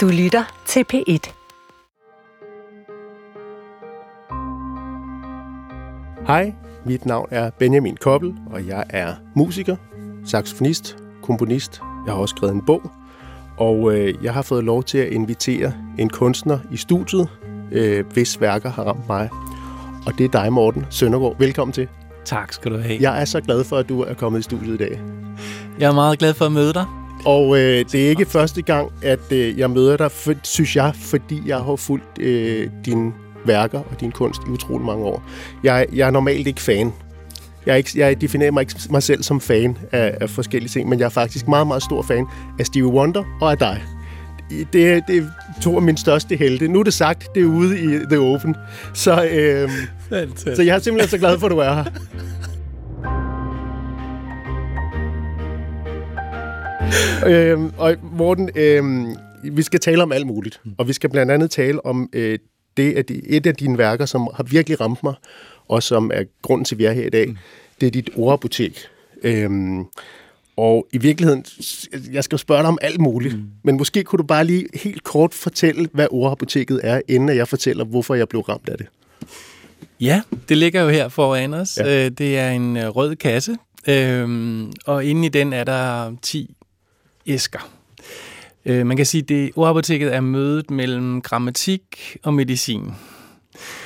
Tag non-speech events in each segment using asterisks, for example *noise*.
Du lytter til P1. Hej, mit navn er Benjamin Koppel, og jeg er musiker, saxofonist, komponist. Jeg har også skrevet en bog, og øh, jeg har fået lov til at invitere en kunstner i studiet, øh, hvis værker har ramt mig. Og det er dig, Morten Søndergaard. Velkommen til. Tak skal du have. Jeg er så glad for, at du er kommet i studiet i dag. Jeg er meget glad for at møde dig. Og øh, det er ikke første gang, at øh, jeg møder dig, for, synes jeg, fordi jeg har fulgt øh, dine værker og din kunst i utrolig mange år. Jeg, jeg er normalt ikke fan. Jeg, er ikke, jeg definerer mig ikke mig selv som fan af, af forskellige ting, men jeg er faktisk meget, meget stor fan af Stevie Wonder og af dig. Det, det er to af mine største helte. Nu er det sagt, det er ude i The Open. Så, øh, så jeg er simpelthen så glad for, at du er her. *laughs* øhm, og Morten, øhm, vi skal tale om alt muligt. Og vi skal blandt andet tale om øh, det, at et af dine værker, som har virkelig ramt mig, og som er grunden til, at vi er her i dag, mm. det er dit ordapotek. Øhm, og i virkeligheden, jeg skal spørge dig om alt muligt, mm. men måske kunne du bare lige helt kort fortælle, hvad ordapoteket er, inden jeg fortæller, hvorfor jeg blev ramt af det. Ja, det ligger jo her foran os. Ja. Øh, det er en øh, rød kasse, øhm, og inde i den er der 10 æsker. Øh, man kan sige, at ordapoteket er mødet mellem grammatik og medicin.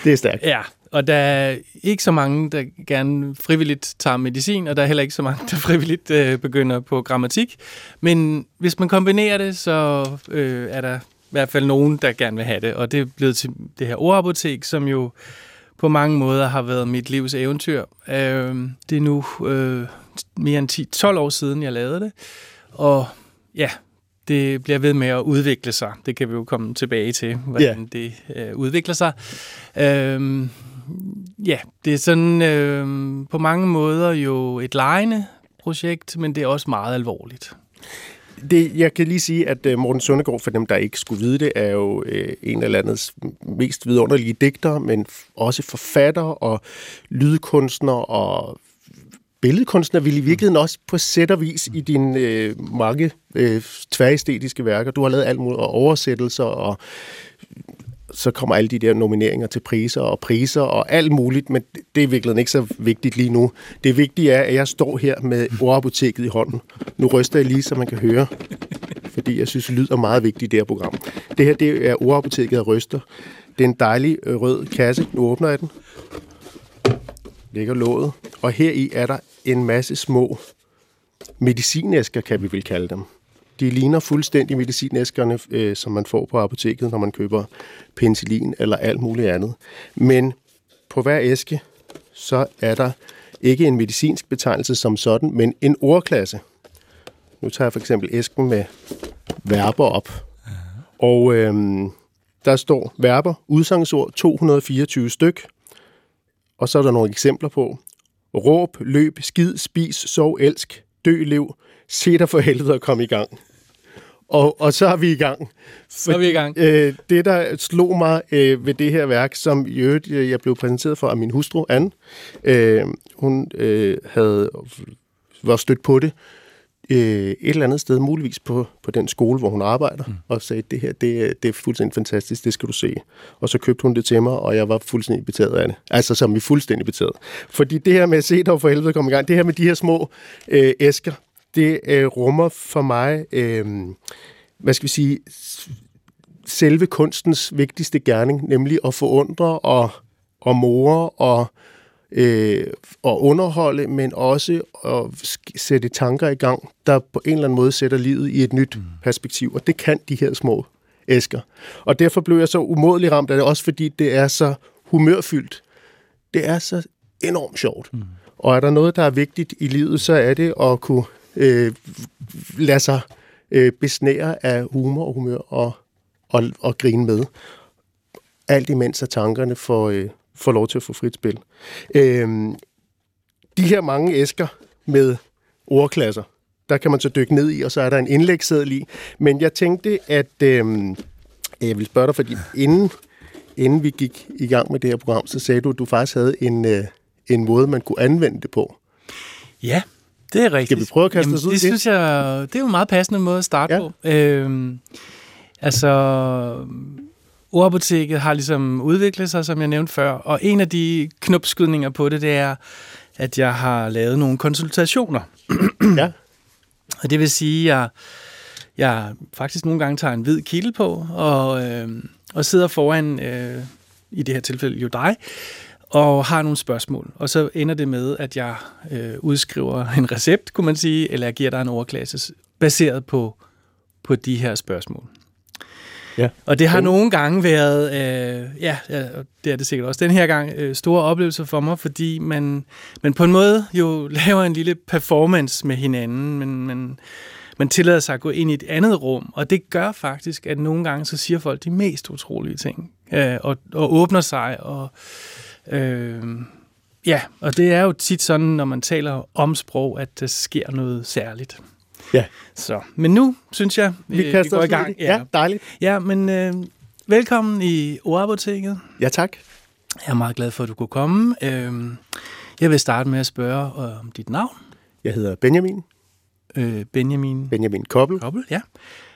Det er stærkt. Ja, og der er ikke så mange, der gerne frivilligt tager medicin, og der er heller ikke så mange, der frivilligt øh, begynder på grammatik. Men hvis man kombinerer det, så øh, er der i hvert fald nogen, der gerne vil have det. Og det er blevet til det her ordapotek, som jo på mange måder har været mit livs eventyr. Øh, det er nu øh, mere end 10-12 år siden, jeg lavede det. Og ja, det bliver ved med at udvikle sig. Det kan vi jo komme tilbage til, hvordan yeah. det øh, udvikler sig. Øhm, ja, det er sådan øh, på mange måder jo et lejende projekt, men det er også meget alvorligt. Det, jeg kan lige sige, at uh, Morten Søndergaard, for dem, der ikke skulle vide det, er jo uh, en af landets mest vidunderlige digtere, men også forfatter og lydkunstner og billedkunstner vil i virkeligheden også på sæt og vis i dine øh, mange øh, tværæstetiske værker. Du har lavet alt muligt, og oversættelser, og så kommer alle de der nomineringer til priser og priser og alt muligt, men det er virkelig ikke så vigtigt lige nu. Det vigtige er, at jeg står her med ordapoteket i hånden. Nu ryster jeg lige, så man kan høre, fordi jeg synes, lyd er meget vigtigt i det her program. Det her det er ordapoteket og ryster. Det er en dejlig øh, rød kasse. Nu åbner jeg den. Lægger låget. Og her i er der en masse små medicinæsker, kan vi vel kalde dem. De ligner fuldstændig medicinæskerne, øh, som man får på apoteket, når man køber penicillin eller alt muligt andet. Men på hver æske, så er der ikke en medicinsk betegnelse som sådan, men en ordklasse. Nu tager jeg for eksempel æsken med verber op. Og øhm, der står verber, udsangsord 224 styk, og så er der nogle eksempler på. Råb, løb, skid, spis, sov, elsk, dø, lev. Se dig for helvede at komme i gang. Og, og så er vi i gang. Så er vi i gang. Øh, det, der slog mig øh, ved det her værk, som i øvrigt, øh, jeg blev præsenteret for af min hustru, Anne, øh, hun øh, havde var stødt på det øh, et eller andet sted, muligvis på, på den skole, hvor hun arbejder, mm. og sagde, det her, det, det er fuldstændig fantastisk, det skal du se. Og så købte hun det til mig, og jeg var fuldstændig betaget af det. Altså som vi fuldstændig betaget. Fordi det her med at se dig for helvede komme i gang, det her med de her små øh, æsker, det øh, rummer for mig, øh, hvad skal vi sige, selve kunstens vigtigste gerning, nemlig at forundre og, og more og øh, at underholde, men også at sætte tanker i gang, der på en eller anden måde sætter livet i et nyt mm. perspektiv. Og det kan de her små æsker. Og derfor blev jeg så umådelig ramt af det, også fordi det er så humørfyldt. Det er så enormt sjovt. Mm. Og er der noget, der er vigtigt i livet, så er det at kunne øh, lade sig øh, besnære af humor og humør og, og, og grine med. Alt imens at tankerne får, øh, får lov til at få frit spil. Øh, de her mange æsker med ordklasser, der kan man så dykke ned i, og så er der en indlægsseddel i. Men jeg tænkte, at øh, jeg vil spørge dig, fordi inden, inden vi gik i gang med det her program, så sagde du, at du faktisk havde en, øh, en måde, man kunne anvende det på. Ja, det er rigtigt. Skal vi prøve at kaste Jamen, os ud det? synes jeg, det er jo en meget passende måde at starte ja. på. Øhm, Altså, ordapoteket har ligesom udviklet sig, som jeg nævnte før, og en af de knopskydninger på det, det er, at jeg har lavet nogle konsultationer. *clears throat* Ja. Og det vil sige, at jeg, jeg faktisk nogle gange tager en hvid kilde på, og, øh, og sidder foran, øh, i det her tilfælde jo dig, og har nogle spørgsmål. Og så ender det med, at jeg øh, udskriver en recept, kunne man sige, eller jeg giver dig en overklasse baseret på, på de her spørgsmål. Ja. Og det har nogle gange været, øh, ja, ja, det er det sikkert også den her gang, øh, store oplevelser for mig, fordi man, man på en måde jo *laughs* laver en lille performance med hinanden, men man, man tillader sig at gå ind i et andet rum, og det gør faktisk, at nogle gange så siger folk de mest utrolige ting, øh, og, og åbner sig, og øh, ja, og det er jo tit sådan, når man taler om sprog, at der sker noget særligt. Ja. Så, men nu synes jeg, Vi øh, kaster går i gang. det. Ja, dejligt. Ja, men øh, velkommen i Ordapoteket. Ja, tak. Jeg er meget glad for, at du kunne komme. Øh, jeg vil starte med at spørge om dit navn. Jeg hedder Benjamin. Øh, Benjamin Benjamin Koppel. Koppel, ja.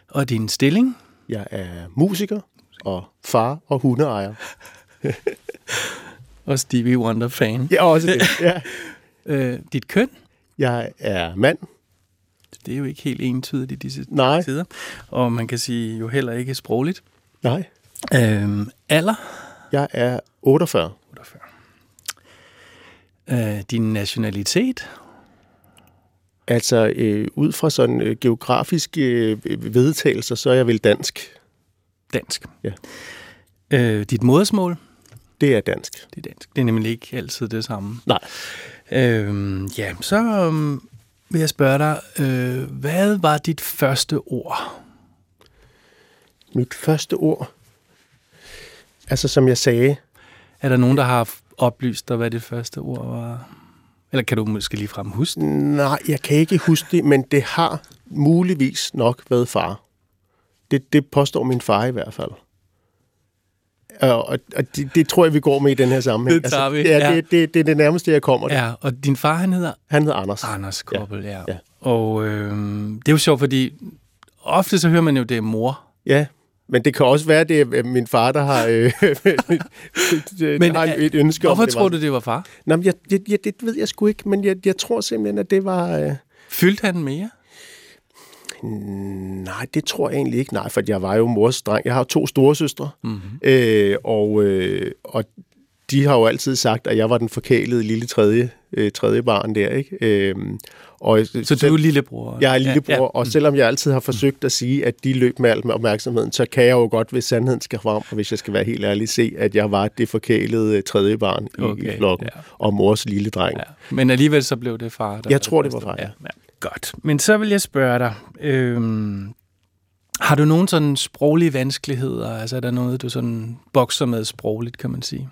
Og din stilling. Jeg er musiker og far og hundeejer. *laughs* Og Stevie Wonder-fan. Ja, også det. Ja. *laughs* Øh, dit køn. Jeg er mand. Det er jo ikke helt entydigt i disse Nej. tider. Og man kan sige jo heller ikke sprogligt. Nej. Øh, alder. Jeg er 48. 48. Øh, din nationalitet. Altså, øh, ud fra sådan øh, geografiske øh, vedtagelser, så er jeg vel dansk. Dansk. Ja. Øh, dit modersmål. Det er dansk. Det er dansk. Det er nemlig ikke altid det samme. Nej. Øhm, ja, så øhm, vil jeg spørge dig, øh, hvad var dit første ord? Mit første ord, altså som jeg sagde, Er der nogen, der har oplyst dig, hvad det første ord var? Eller kan du måske lige frem huske det? nej, jeg kan ikke huske det, men det har muligvis nok været far. Det, det påstår min far i hvert fald. Og, og det, det tror jeg, vi går med i den her sammenhæng. Det tager vi, Altså, ja, ja. det, det, det er det nærmeste, jeg kommer. Ja. Ja, og din far, han hedder Han hedder Anders. Anders Koppel, ja. ja. Og øh, det er jo sjovt, fordi ofte så hører man jo, det er mor. Ja, men det kan også være, det er min far, der har, øh, *laughs* men, *laughs* har et ønske hvorfor om, det tror var. du, det var far? Nå, men jeg, jeg, jeg, det ved jeg sgu ikke, men jeg, jeg tror simpelthen, at det var... Øh, Fyldte han mere? Nej, det tror jeg egentlig ikke. Nej, for jeg var jo mors dreng. Jeg har to store søstre, Mm-hmm. øh, og, øh, og de har jo altid sagt, at jeg var den forkælede lille tredje, øh, tredje barn der, ikke? Øh, og Så du er lillebror? Jeg er lillebror, ja, Ja, og selvom jeg altid har forsøgt at sige, at de løb med al opmærksomheden, så kan jeg jo godt, hvis sandheden skal frem, og hvis jeg skal være helt ærlig, se, at jeg var det forkælede øh, tredje barn i, Okay, i flokken, ja. og mors lille dreng. Ja. Men alligevel så blev det far, der Jeg tror, det var far, ja. ja. Godt. Men så vil jeg spørge dig, øhm, har du nogen sådan sproglige vanskeligheder? Altså er der noget, du sådan bokser med sprogligt, kan man sige?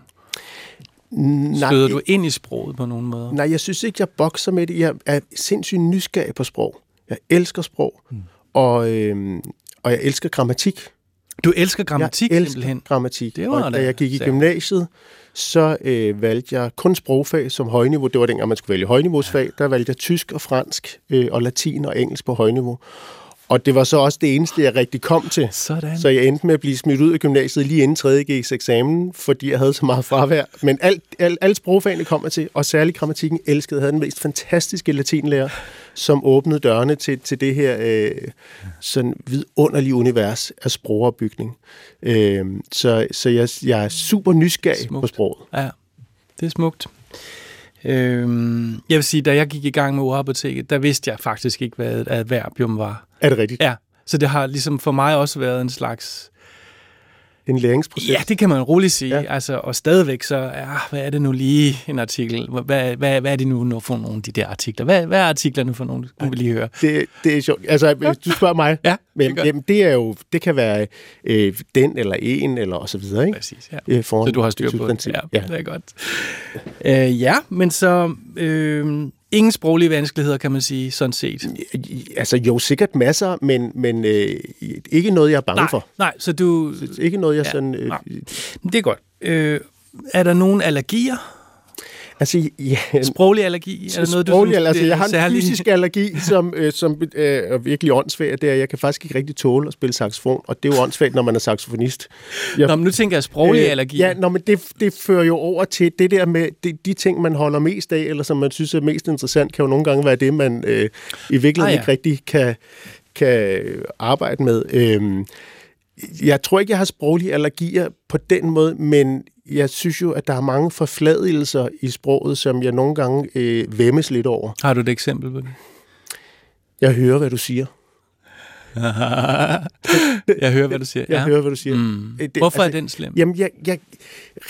Nej, Støder du ind i sproget på nogen måde? Nej, jeg synes ikke, jeg bokser med det. Jeg er sindssygt nysgerrig på sprog. Jeg elsker sprog, mm. og, øhm, og jeg elsker grammatik. Du elsker grammatik jeg elsker simpelthen? grammatik. Det var og da jeg gik i gymnasiet, så øh, valgte jeg kun sprogfag som højniveau. Det var dengang, man skulle vælge højniveausfag. Der valgte jeg tysk og fransk øh, og latin og engelsk på højniveau. Og det var så også det eneste, jeg rigtig kom til. Sådan. Så jeg endte med at blive smidt ud af gymnasiet lige inden 3. G's eksamen, fordi jeg havde så meget fravær. Men alt, alt, alle sprogfagene kom jeg til, og særligt grammatikken elskede. Jeg havde den mest fantastiske latinlærer, som åbnede dørene til, til det her øh, sådan vidunderlige univers af sprogopbygning. Øh, så så jeg, jeg er super nysgerrig Smukt. på sproget. Ja, det er smukt. Øhm, jeg vil sige, da jeg gik i gang med ordapoteket, der vidste jeg faktisk ikke, hvad et adverbium var. Er det rigtigt? Ja, så det har ligesom for mig også været en slags... En læringsproces? Ja, det kan man roligt sige. Ja. Altså, og stadigvæk så, ja, hvad er det nu lige en artikel? Hvad, hvad, hvad er det nu for nogle af de der artikler? Hvad, hvad er artiklerne for nogle? Nu vil lige høre. Det, det er sjovt. Altså, hvis du spørger mig, Ja, men, det gør. jamen, det er jo, det kan være øh, den eller en, eller og så videre, ikke? Præcis, ja. Øh, Så du har styr på det. Ja, Ja. det er godt. Øh, ja, men så øh, ingen sproglige vanskeligheder, kan man sige, sådan set. Altså jo, sikkert masser, men, men øh, ikke noget, jeg er bange Nej, for. nej, så du... Ikke noget, jeg Ja, sådan... Øh, nej. Det er godt. Øh, er der nogen allergier? Altså, ja, Sproglig allergi? Er det noget, sproglig, du synes, altså, jeg har en særlig- fysisk allergi, som, øh, som øh, er virkelig åndssvag. Det er, jeg kan faktisk ikke rigtig tåle at spille saxofon, og det er jo åndssvagt, når man er saxofonist. Jeg, Nå, men nu tænker jeg sproglig Øh, allergi. Ja, nå, men det, det fører jo over til det der med de, de ting, man holder mest af, eller som man synes er mest interessant, kan jo nogle gange være det, man øh, i virkeligheden Ah, ja. ikke rigtig kan, kan arbejde med. Øhm, jeg tror ikke, jeg har sproglige allergier på den måde, men jeg synes jo, at der er mange forfladigelser i sproget, som jeg nogle gange øh, væmmes lidt over. Har du et eksempel på det? Jeg hører, hvad du siger. *laughs* jeg hører, hvad du siger. Jeg ja. hører, hvad du siger. Mm. Øh, det- Hvorfor er altså, den slem? Jamen, jeg, jeg,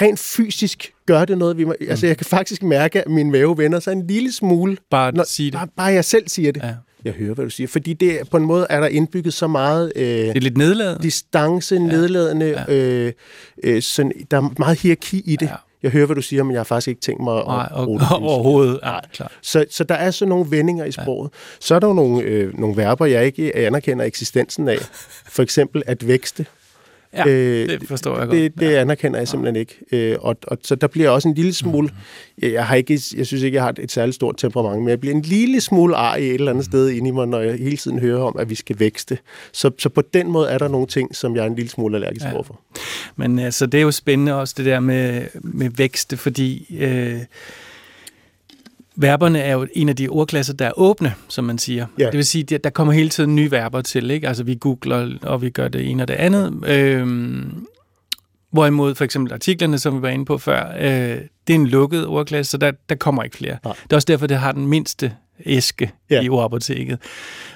rent fysisk gør det noget ved mig. Mm. Altså, jeg kan faktisk mærke, at min mave vender sig en lille smule. Bare Når, sige det. Bare, bare jeg selv siger det. Ja. Jeg hører, hvad du siger. Fordi det, på en måde er der indbygget så meget øh, Det er lidt nedladende. distance, ja. nedladende. Ja. Øh, øh, sådan, der er meget hierarki i det. Ja. Jeg hører, hvad du siger, men jeg har faktisk ikke tænkt mig at Nej, og, bruge det. *laughs* overhovedet. Ja, klar. Så, så der er sådan nogle vendinger i sproget. Ja. Så er der jo nogle, øh, nogle verber, jeg ikke anerkender eksistensen af. For eksempel at vækste. Ja, Øh, det forstår jeg godt. Det, det anerkender jeg simpelthen ikke. Øh, og, og så der bliver også en lille smule... Mm. Jeg, har ikke, jeg synes ikke, jeg har et, et særligt stort temperament, men jeg bliver en lille smule ar i et eller andet Mm. sted inde i mig, når jeg hele tiden hører om, at vi skal vækste. Så, så på den måde er der nogle ting, som jeg er en lille smule allergisk Ja. ja. overfor. Men altså, det er jo spændende også, det der med, med vækste, fordi øh, verberne er jo en af de ordklasser, der er åbne, som man siger. Ja. Det vil sige, at der kommer hele tiden nye verber til, ikke? Altså, vi googler, og vi gør det ene og det andet. Øh, hvorimod for eksempel artiklerne, som vi var inde på før, øh, det er en lukket ordklasse, så der, der kommer ikke flere. Nej. Det er også derfor, det har den mindste æske ja. Ja. i ordapoteket.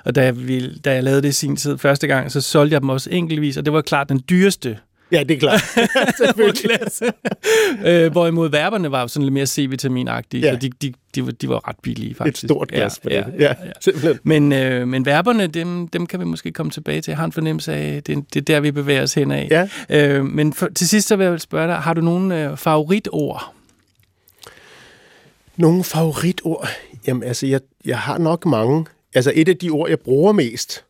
Og da jeg, ville, da jeg lavede det i sin tid første gang, så solgte jeg dem også enkeltvis, og det var klart den dyreste Ja, det er klart. *laughs* *laughs* Selvfølgelig. ordklasse. øh, hvorimod verberne var sådan lidt mere C-vitaminagtige, ja. Ja. så de, de, de, var, de var ret billige Et faktisk. stort glas på ja, det. Ja, Ja, ja. simpelthen. Men, øh, men verberne, dem, dem kan vi måske komme tilbage til. Jeg har en fornemmelse af, det, det er der, vi bevæger os hen af. Ja. Øh, men for, til sidst så vil jeg spørge dig, har du nogle øh, favoritord? Nogle favoritord? Jamen, altså, jeg, jeg har nok mange. Altså, et af de ord, jeg bruger mest,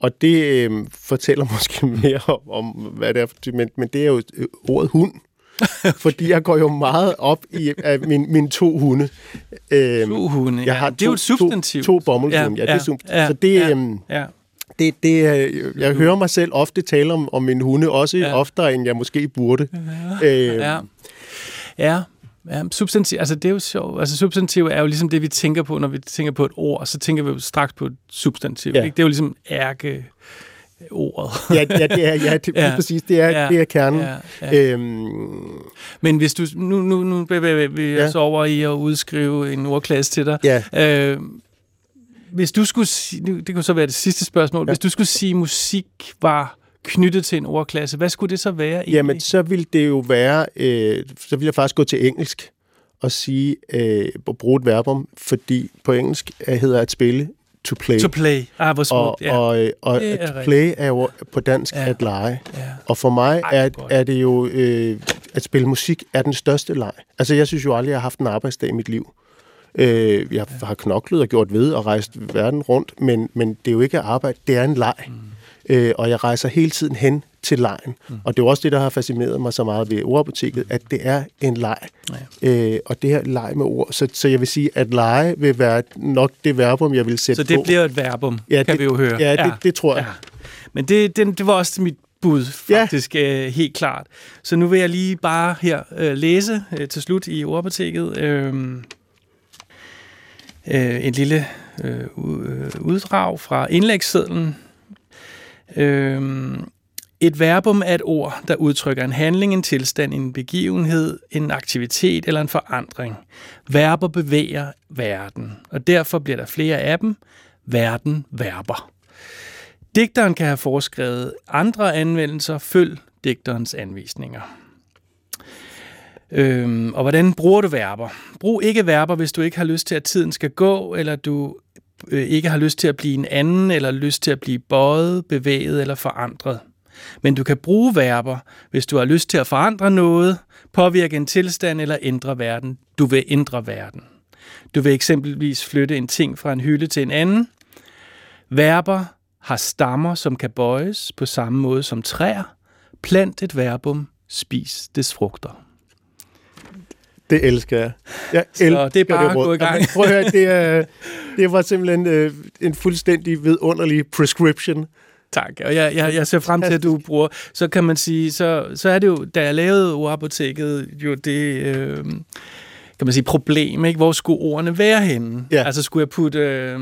og det øh, fortæller *laughs* måske mere om, om, hvad det er, for- men, men det er jo øh, ordet hund. *laughs* Fordi jeg går jo meget op i af min, mine to hunde. Øhm, To hunde, jeg ja. har det er jo et substantiv. To, to bomuldshunde, ja, ja, det er substantiv. Ja, så det, ja, øhm, ja. det, det, øh, jeg hører mig selv ofte tale om, om mine hunde, også Ja. ja. oftere, end jeg måske burde. Ja. Øh, Ja. Ja, ja substantiv, altså det er jo sjovt. Altså substantiv er jo ligesom det, vi tænker på, når vi tænker på et ord, så tænker vi jo straks på et substantiv. Ja. Ikke? Det er jo ligesom ærke ordet. ja, ja, det er, ja, det, *laughs* Ja. præcis, det er, Ja. det er kernen. Ja, Ja. Øhm, Men hvis du, nu, nu, nu bevæger vi Ja. os over i at udskrive en ordklasse til dig. ja. Øh, hvis du skulle det kunne så være det sidste spørgsmål. Ja. hvis du skulle sige, at musik var knyttet til en ordklasse, hvad skulle det så være egentlig? Jamen, så vil det jo være, øh, så vil jeg faktisk gå til engelsk og sige, øh, at bruge et verbum, fordi på engelsk hedder at spille to play. To play. Ah, hvor og, smukt. Ja. og, øh, og Det er at play er jo på dansk Ja. ja. at lege. ja. Og for mig Ej, er, godt. er det jo, øh, at spille musik er den største leg. Altså, jeg synes jo aldrig, jeg har haft en arbejdsdag i mit liv. Øh, jeg har knoklet og gjort ved og rejst verden rundt, men, men det er jo ikke arbejde, det er en leg. Mm. Øh, og jeg rejser hele tiden hen til lejen. Mm. Og det er også det, der har fascineret mig så meget ved ordapoteket, at det er en leg. Ja. Øh, og det her leg med ord. Så, så jeg vil sige, at lege vil være nok det verbum, jeg vil sætte Så det på. bliver et verbum, Ja, kan det- vi jo høre. Ja, det, det tror jeg. Ja. Men det, det, det var også mit bud, Ja. faktisk, ja. helt klart. Så nu vil jeg lige bare her øh, læse øh, til slut i ordapoteket øh, øh, en lille øh, øh, uddrag fra indlægssedlen. Øhm, et verbum er et ord, der udtrykker en handling, en tilstand, en begivenhed, en aktivitet eller en forandring. Verber bevæger verden, og derfor bliver der flere af dem. Verden verber. Digteren kan have foreskrevet andre anvendelser, følg digterens anvisninger. Øhm, og hvordan bruger du verber? Brug ikke verber, hvis du ikke har lyst til, at tiden skal gå, eller du øh, ikke har lyst til at blive en anden, eller lyst til at blive bøjet, bevæget eller forandret. Men du kan bruge verber, hvis du har lyst til at forandre noget, påvirke en tilstand eller ændre verden. Du vil ændre verden. Du vil eksempelvis flytte en ting fra en hylde til en anden. Verber har stammer, som kan bøjes på samme måde som træer. Plant et verbum, spis dets frugter. Det elsker jeg. Jeg Så elsker det er bare råd. at gå i gang. Prøv at høre, det, er, det var simpelthen øh, en fuldstændig vidunderlig prescription. Tak, og jeg, jeg, jeg ser frem til, at du bruger... Så kan man sige, så, så er det jo, da jeg lavede ordapoteket, jo det... Øh, kan man sige, problem, ikke? Hvor skulle ordene være henne? Ja. Altså, skulle jeg putte øh,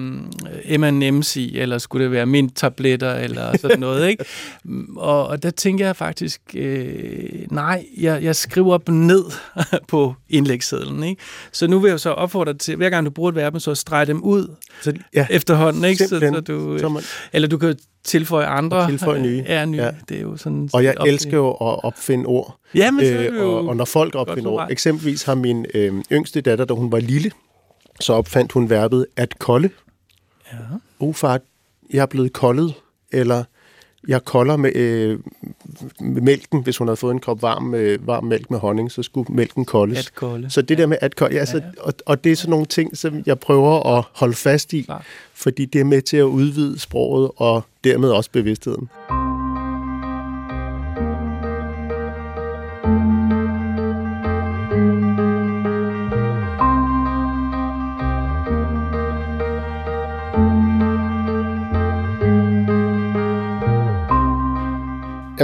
M&M's i, eller skulle det være minttabletter, eller sådan noget, ikke? *laughs* Og, og der tænker jeg faktisk, øh, nej, jeg, jeg skriver dem ned *laughs* på indlægssedlen, ikke? Så nu vil jeg så opfordre dig til, hver gang du bruger et verb, så streg dem ud Så, ja, efterhånden, ikke? Så, Simpelthen. så du, så man, eller du kan tilføje andre. Og tilføje nye. Ja, nye. Ja. Det er jo sådan... og jeg op- elsker jo at opfinde ord. Ja, men så er Øh, det jo... og, og når folk opfinder ord. Eksempelvis har min øh, yngste datter, da hun var lille, så opfandt hun verbet at kolde. Ja. Oh far, jeg er blevet koldet. Eller jeg kolder med, øh, med mælken. Hvis hun havde fået en kop varm, øh, varm mælk med honning, så skulle mælken koldes. At kolde. Så det der med at kolde, ja, så, Ja, ja. Og, og det er sådan nogle ting, som jeg prøver at holde fast i, Klart. fordi det er med til at udvide sproget og dermed også bevidstheden.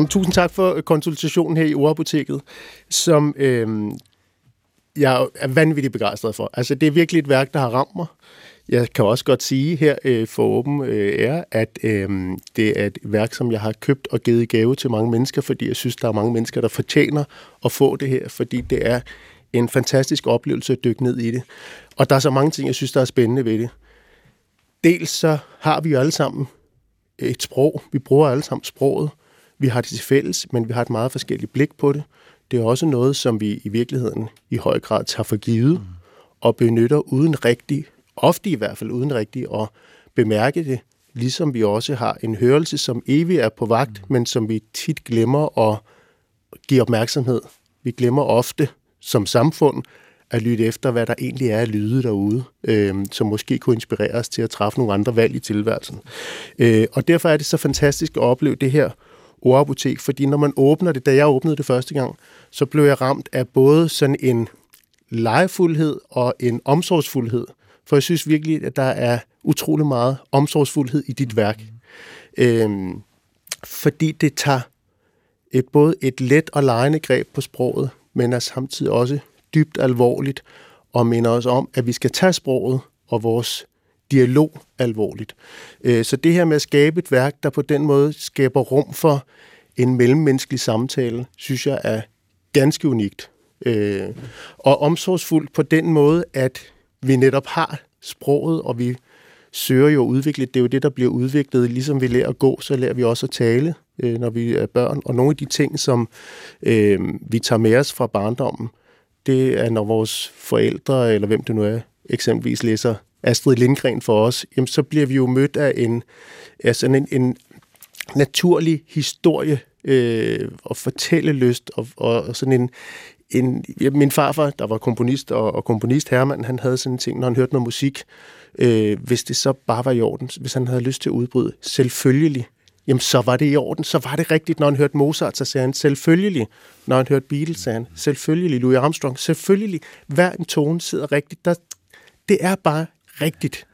Jamen, tusind tak for øh, konsultationen her i Ordapoteket, som øh, jeg er vanvittigt begejstret for. Altså, det er virkelig et værk, der har ramt mig. Jeg kan også godt sige her øh, for åben øh, ære, at øh, det er et værk, som jeg har købt og givet i gave til mange mennesker, fordi jeg synes, der er mange mennesker, der fortjener at få det her, fordi det er en fantastisk oplevelse at dykke ned i det. Og der er så mange ting, jeg synes, der er spændende ved det. Dels så har vi jo alle sammen et sprog. Vi bruger alle sammen sproget. Vi har det til fælles, men vi har et meget forskelligt blik på det. Det er også noget, som vi i virkeligheden i høj grad tager for givet mm. og benytter uden rigtig, ofte i hvert fald uden rigtig at bemærke det, ligesom vi også har en hørelse, som evig er på vagt, mm. men som vi tit glemmer at give opmærksomhed. Vi glemmer ofte som samfund at lytte efter, hvad der egentlig er af lyde derude, øh, som måske kunne inspirere os til at træffe nogle andre valg i tilværelsen. Øh, og derfor er det så fantastisk at opleve det her ordapotek, fordi når man åbner det, da jeg åbnede det første gang, så blev jeg ramt af både sådan en legefuldhed og en omsorgsfuldhed. For jeg synes virkelig, at der er utrolig meget omsorgsfuldhed i dit værk. Øhm, fordi det tager et, både et let og lejende greb på sproget, men er samtidig også dybt alvorligt og minder os om, at vi skal tage sproget og vores dialog alvorligt. Øh, så det her med at skabe et værk, der på den måde skaber rum for en mellemmenneskelig samtale, synes jeg er ganske unikt. Øh, og omsorgsfuldt på den måde, at vi netop har sproget, og vi søger jo at udvikle det. Det er jo det, der bliver udviklet. Ligesom vi lærer at gå, så lærer vi også at tale, øh, når vi er børn. Og nogle af de ting, som øh, vi tager med os fra barndommen, det er, når vores forældre, eller hvem det nu er, eksempelvis læser Astrid Lindgren for os, jamen, så bliver vi jo mødt af en, af sådan en, en naturlig historie øh, og fortællelyst og, og, og sådan en, en ja, min farfar, der var komponist og, og komponist Hermann, han havde sådan en ting, når han hørte noget musik, øh, hvis det så bare var i orden, hvis han havde lyst til at udbryde, selvfølgelig, jamen så var det i orden, så var det rigtigt, når han hørte Mozart, så sagde han selvfølgelig, når han hørte Beatles, sagde han selvfølgelig, Louis Armstrong, selvfølgelig, hver en tone sidder rigtigt, der, det er bare rigtigt.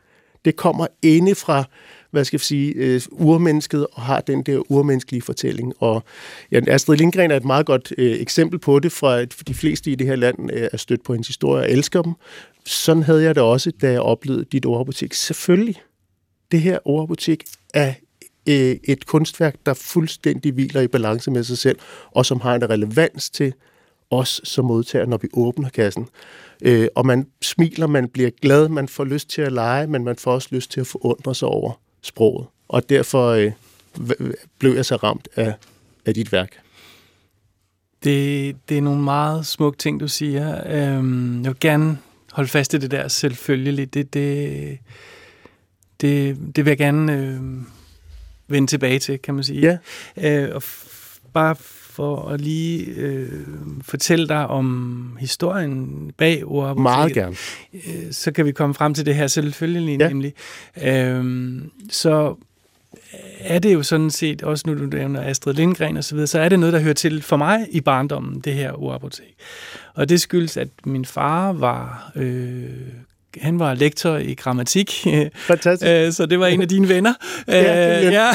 Det kommer inde fra, hvad skal jeg sige, øh, urmennesket og har den der urmenneskelige fortælling. Og ja, Astrid Lindgren er et meget godt øh, eksempel på det, fra at de fleste i det her land øh, er stødt på hendes historie og elsker dem. Sådan havde jeg det også, da jeg oplevede dit ordbutik. Selvfølgelig, det her ordbutik er øh, et kunstværk, der fuldstændig hviler i balance med sig selv, og som har en relevans til os som modtager, når vi åbner kassen. Øh, og man smiler, man bliver glad, man får lyst til at lege, men man får også lyst til at forundre sig over sproget. Og derfor øh, blev jeg så ramt af, af dit værk. Det, det er nogle meget smukke ting, du siger. Øhm, jeg vil gerne holde fast i det der selvfølgelig. Det, det, det, det vil jeg gerne øh, vende tilbage til, kan man sige. Ja. Øh, og f- bare for at lige øh, fortælle dig om historien bag ordapoteket. Meget gerne. øh, så kan vi komme frem til det her selvfølgelig Ja. nemlig. Øhm, så er det jo sådan set, også nu du nævner Astrid Lindgren og så videre, så er det noget, der hører til for mig i barndommen, det her urapotek. Og det skyldes, at min far var øh, han var lektor i grammatik. Fantastisk. Øh, så det var en af dine venner. Ja, øh, ja.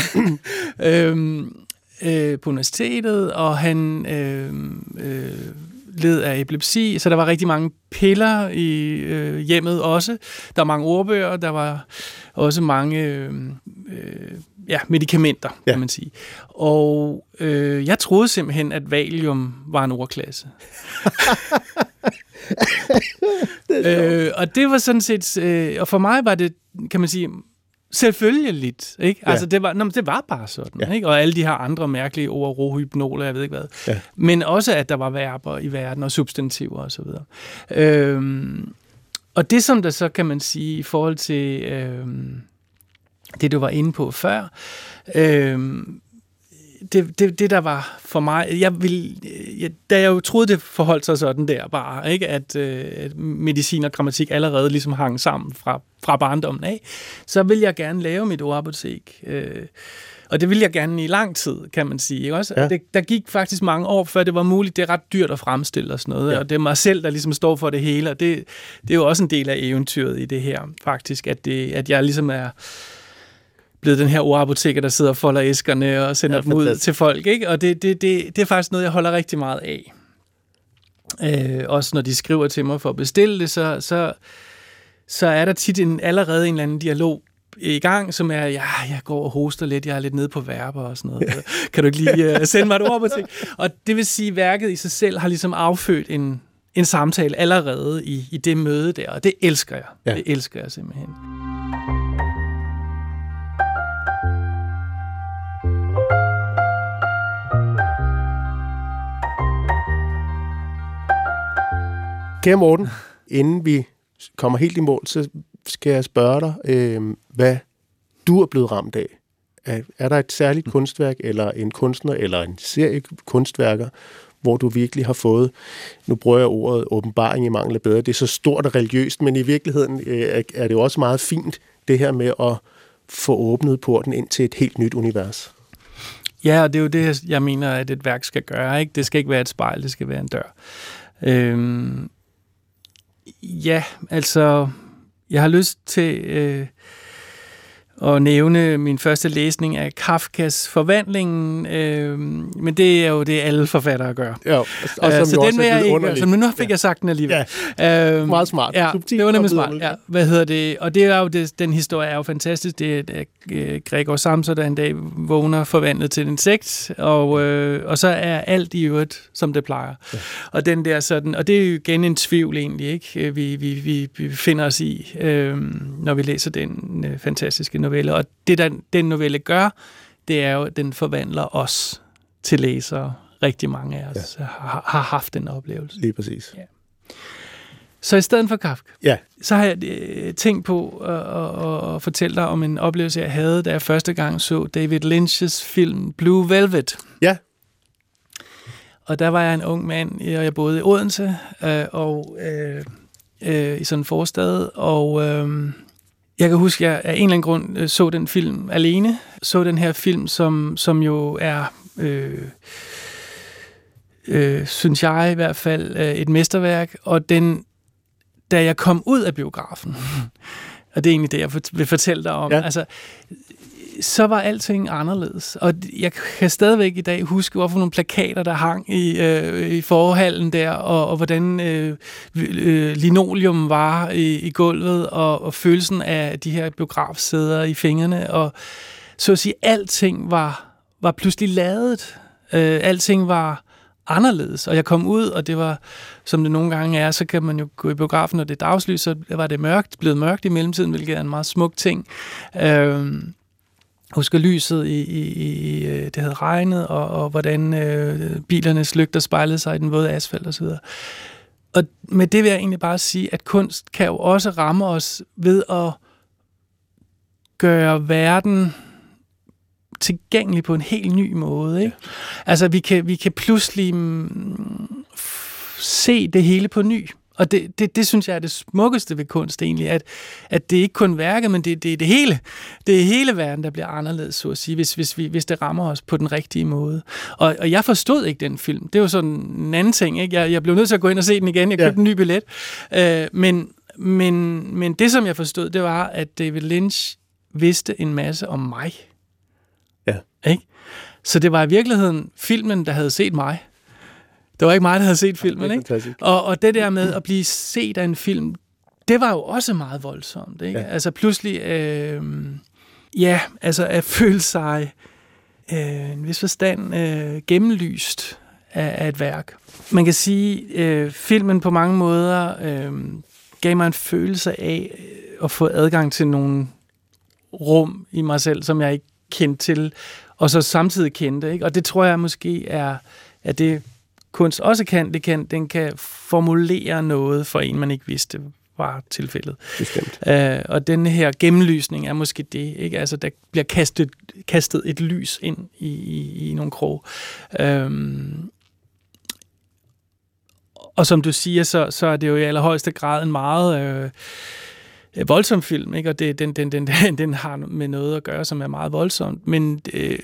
*clears throat* øhm, øh, på universitetet, og han øh, øh, led af epilepsi, så der var rigtig mange piller i øh, hjemmet også. Der var mange ordbøger, der var også mange øh, øh, ja, medicamenter, ja. kan man sige. Og øh, jeg troede simpelthen, at valium var en ordklasse. *laughs* *laughs* det øh, og det var sådan set, øh, og for mig var det, kan man sige, selvfølgeligt. Ikke? Ja. Altså, det var, nå, det var bare sådan. Ja. Ikke? Og alle de her andre mærkelige ord, rohypnoler, jeg ved ikke hvad. Ja. Men også, at der var verber i verden, og substantiver osv. Og, øhm, og det, som der så kan man sige, i forhold til øhm, det, du var inde på før, øhm, det, det, det, der var for mig, jeg vil, jeg, da jeg jo troede, det forholdt sig sådan der bare, ikke? At, øh, at medicin og grammatik allerede ligesom hang sammen fra, fra barndommen af, så vil jeg gerne lave mit ordapotek. Øh, og det vil jeg gerne i lang tid, kan man sige. Ikke? Også, ja. det, der gik faktisk mange år, før det var muligt. Det er ret dyrt at fremstille og sådan noget. Ja. Og det er mig selv, der ligesom står for det hele. Og det, det er jo også en del af eventyret i det her, faktisk. At, det, at jeg ligesom er blevet den her ordapoteker, der sidder og folder æskerne og sender ja, dem ud til folk. Ikke? Og det, det, det, det er faktisk noget, jeg holder rigtig meget af. Øh, også når de skriver til mig for at bestille det, så, så, så er der tit en, allerede en eller anden dialog i gang, som er, ja, jeg går og hoster lidt, jeg er lidt nede på verber og sådan noget. Ja. *laughs* Kan du ikke lige uh, sende mig et ord på ting? Og det vil sige, at værket i sig selv har ligesom affødt en, en samtale allerede i, i det møde der, og det elsker jeg. Ja. Det elsker jeg simpelthen. Kære Morten, inden vi kommer helt i mål, så skal jeg spørge dig, øh, hvad du er blevet ramt af. Er, er der et særligt kunstværk, eller en kunstner, eller en serie kunstværker, hvor du virkelig har fået, nu bruger jeg ordet åbenbaring i mangel af bedre, det er så stort og religiøst, men i virkeligheden øh, er det jo også meget fint, det her med at få åbnet porten ind til et helt nyt univers. Ja, og det er jo det, jeg mener, at et værk skal gøre. Ikke? Det skal ikke være et spejl, det skal være en dør. Øhm, Ja, altså, jeg har lyst til øh, at nævne min første læsning af Kafkas Forvandlingen, øh, men det er jo det, alle forfattere gør. Ja, og som øh, så den vil jeg ikke men nu fik ja. jeg sagt den alligevel. Ja, øh, meget smart. Ja, det var nemlig smart. Ja, hvad hedder det? Og det er jo, det, den historie er jo fantastisk. Det er, er Gregor Samsa, der en dag vågner forvandlet til en insekt, og, øh, og så er alt i øvrigt, som det plejer. Ja. Og den der sådan, og det er jo igen en tvivl egentlig, ikke? Vi, vi, vi, vi finder os i, øh, når vi læser den øh, fantastiske novelle. Og det, der den novelle gør, det er jo, at den forvandler os til læsere. Rigtig mange af os ja. har, har haft den oplevelse. Lige præcis. Ja. Så i stedet for Kafka, ja. så har jeg øh, tænkt på at, at, at fortælle dig om en oplevelse, jeg havde, da jeg første gang så David Lynch's film Blue Velvet. Ja. Og der var jeg en ung mand, og jeg boede i Odense, øh, og øh, øh, i sådan en forstad, og øh, jeg kan huske, at jeg af en eller anden grund øh, så den film alene. Så den her film, som, som jo er, øh, øh, synes jeg i hvert fald, øh, et mesterværk. Og den, da jeg kom ud af biografen, *laughs* og det er egentlig det, jeg vil fortælle dig om, ja. altså, så var alting anderledes. Og jeg kan stadigvæk i dag huske, hvorfor nogle plakater, der hang i, øh, i forhallen der, og, og hvordan øh, øh, linoleum var i, i gulvet, og, og følelsen af de her biografsæder i fingrene. Og så at sige, alting var, var pludselig lavet. Øh, alting var anderledes. Og jeg kom ud, og det var, som det nogle gange er, så kan man jo gå i biografen, og det er dagslys, så var det mørkt, blevet mørkt i mellemtiden, hvilket er en meget smuk ting. Øh, husker lyset i, i, i øh, det havde regnet, og, og hvordan øh, bilernes lygter spejlede sig i den våde asfalt osv. Og med det vil jeg egentlig bare sige, at kunst kan jo også ramme os ved at gøre verden tilgængelig på en helt ny måde. Ikke? Altså, vi kan, vi kan pludselig mm, se det hele på ny. Og det, det, det synes jeg er det smukkeste ved kunst egentlig, at, at det ikke kun værket, men det, det er det hele. Det er hele verden, der bliver anderledes, så at sige, hvis, hvis, vi, hvis det rammer os på den rigtige måde. Og, og jeg forstod ikke den film. Det var sådan en anden ting. Ikke? Jeg, jeg blev nødt til at gå ind og se den igen. Jeg købte ja. en ny billet. Øh, men, men, men det, som jeg forstod, det var, at David Lynch vidste en masse om mig. Ja. Ikke? Så det var i virkeligheden filmen, der havde set mig. Det var ikke mig, der havde set filmen, ikke? Og, og det der med at blive set af en film, det var jo også meget voldsomt, ikke? Ja. Altså pludselig, øh, ja, altså at føle sig øh, en vis forstand øh, gennemlyst af, af et værk. Man kan sige, øh, filmen på mange måder øh, gav mig en følelse af øh, at få adgang til nogle rum i mig selv, som jeg ikke kendte til, og så samtidig kendte. Ikke? Og det tror jeg måske er, at det kunst også kan, det kan, den kan formulere noget for en, man ikke vidste var tilfældet. Bestemt. Uh, og den her gennemlysning er måske det, ikke? Altså, der bliver kastet, kastet et lys ind i, i, i nogle krog. Um, og som du siger, så, så er det jo i allerhøjeste grad en meget... Uh, voldsom film, ikke? og det, den, den, den, *laughs* den har med noget at gøre, som er meget voldsomt, men øh,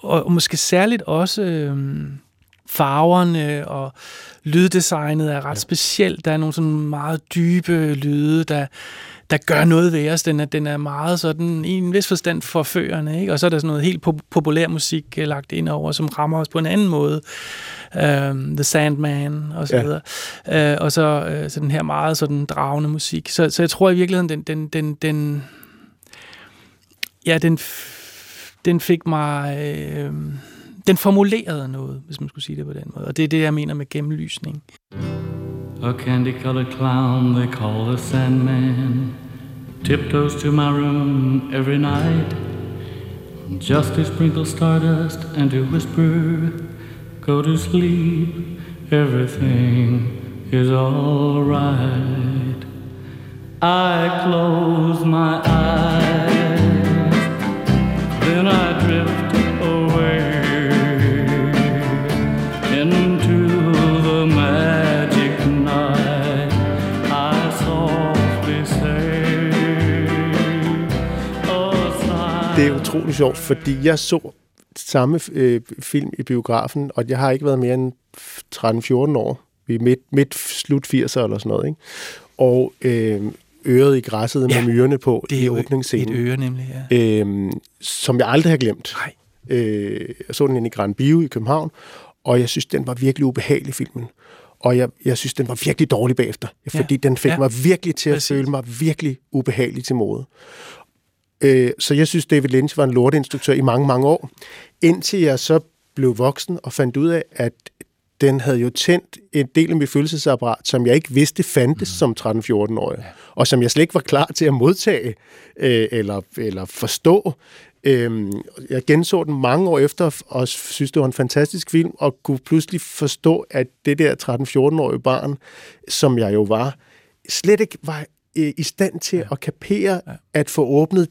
og, og måske særligt også øh, farverne og lyddesignet er ret ja. specielt. Der er nogle sådan meget dybe lyde, der, der gør noget ved os. Den er, den er meget sådan, i en vis forstand forførende, ikke? og så er der sådan noget helt pop- populær musik øh, lagt ind over, som rammer os på en anden måde. Um, The Sandman og så ja. videre. Uh, og så, uh, så den her meget sådan dragende musik. Så, så jeg tror i virkeligheden, den, den, den, den ja, den, den fik mig... Uh, den formulerede noget, hvis man skulle sige det på den måde. Og det er det, jeg mener med gennemlysning. A candy-colored clown they call the Sandman Tiptoes to my room every night Just to sprinkle stardust and to whisper Go to sleep, everything is alright I close my eyes utrolig sjovt, fordi jeg så samme øh, film i biografen, og jeg har ikke været mere end 13-14 år. Vi er midt, midt slut 80'er eller sådan noget, ikke? Og øh, øret i græsset ja, med myrerne på det er i åbningsscenen. et øre nemlig, ja. Øh, som jeg aldrig har glemt. Nej. Øh, jeg så den inde i Grand Bio i København, og jeg synes, den var virkelig ubehagelig, filmen. Og jeg, jeg synes, den var virkelig dårlig bagefter, fordi ja. den fik ja. mig virkelig til at Præcis. føle mig virkelig ubehagelig til mode. Øh, så jeg synes, David Lynch var en lorteinstruktør i mange, mange år, indtil jeg så blev voksen og fandt ud af, at den havde jo tændt en del af mit følelsesapparat, som jeg ikke vidste fandtes mm. som 13-14-årig, ja. og som jeg slet ikke var klar til at modtage øh, eller, eller forstå. Øhm, jeg genså den mange år efter, og synes, det var en fantastisk film, og kunne pludselig forstå, at det der 13-14-årige barn, som jeg jo var, slet ikke var øh, i stand til ja. at kapere, ja. at få åbnet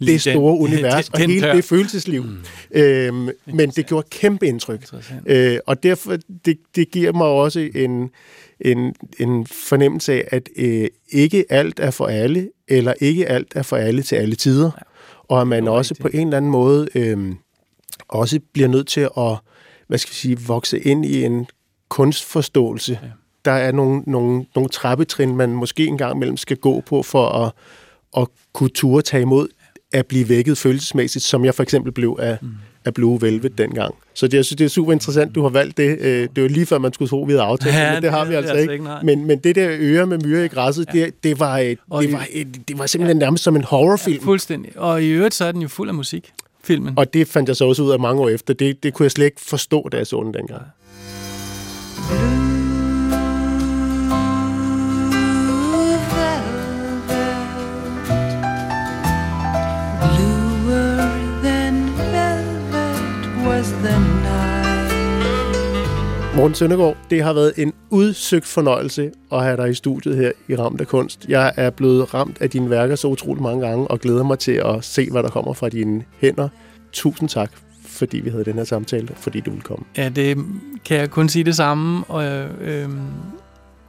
det store *laughs* den, univers den, og hele det følelsesliv. Mm. Øhm, men det gjorde kæmpe indtryk. Øh, og derfor, det, det giver mig også en, en, en fornemmelse af, at øh, ikke alt er for alle, eller ikke alt er for alle til alle tider. Ja. Og at man også rigtigt. på en eller anden måde øh, også bliver nødt til at hvad skal vi sige, vokse ind i en kunstforståelse. Ja. Der er nogle, nogle, nogle trappetrin, man måske engang imellem skal gå på for at, at kunne ture tage imod at blive vækket følelsesmæssigt, som jeg for eksempel blev af, mm. af Blue Velvet dengang. Så det, jeg synes, det er super interessant, du har valgt det. Øh, det var lige før, man skulle tro, vi havde aftalt ja, men det har vi altså, altså ikke. ikke men, men det der øre med myre i græsset, ja. det, det, var, et, det, var et, det var simpelthen ja. nærmest som en horrorfilm. Ja, fuldstændig. Og i øvrigt, så er den jo fuld af musik, filmen. Og det fandt jeg så også ud af mange år efter. Det, det kunne jeg slet ikke forstå, da jeg så den dengang. Ja. Morten Søndergaard, det har været en udsøgt fornøjelse at have dig i studiet her i Ramt af Kunst. Jeg er blevet ramt af dine værker så utroligt mange gange, og glæder mig til at se, hvad der kommer fra dine hænder. Tusind tak, fordi vi havde den her samtale, fordi du ville komme. Ja, det kan jeg kun sige det samme. Og, øh,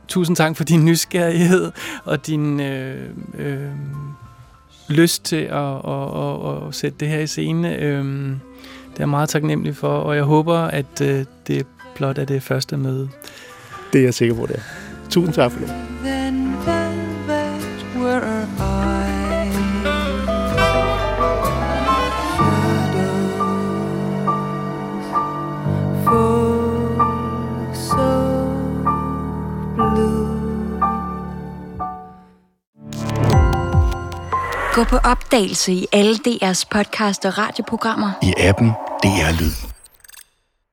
tusind tak for din nysgerrighed og din øh, øh, lyst til at, at, at, at sætte det her i scene. Øh, det er jeg meget taknemmelig for, og jeg håber, at øh, det blot er det første møde. Det er jeg sikker på, det er. Tusind tak for det. Then velvet were I. Gå på opdagelse i alle DR's podcast og radioprogrammer. I appen DR Lyd.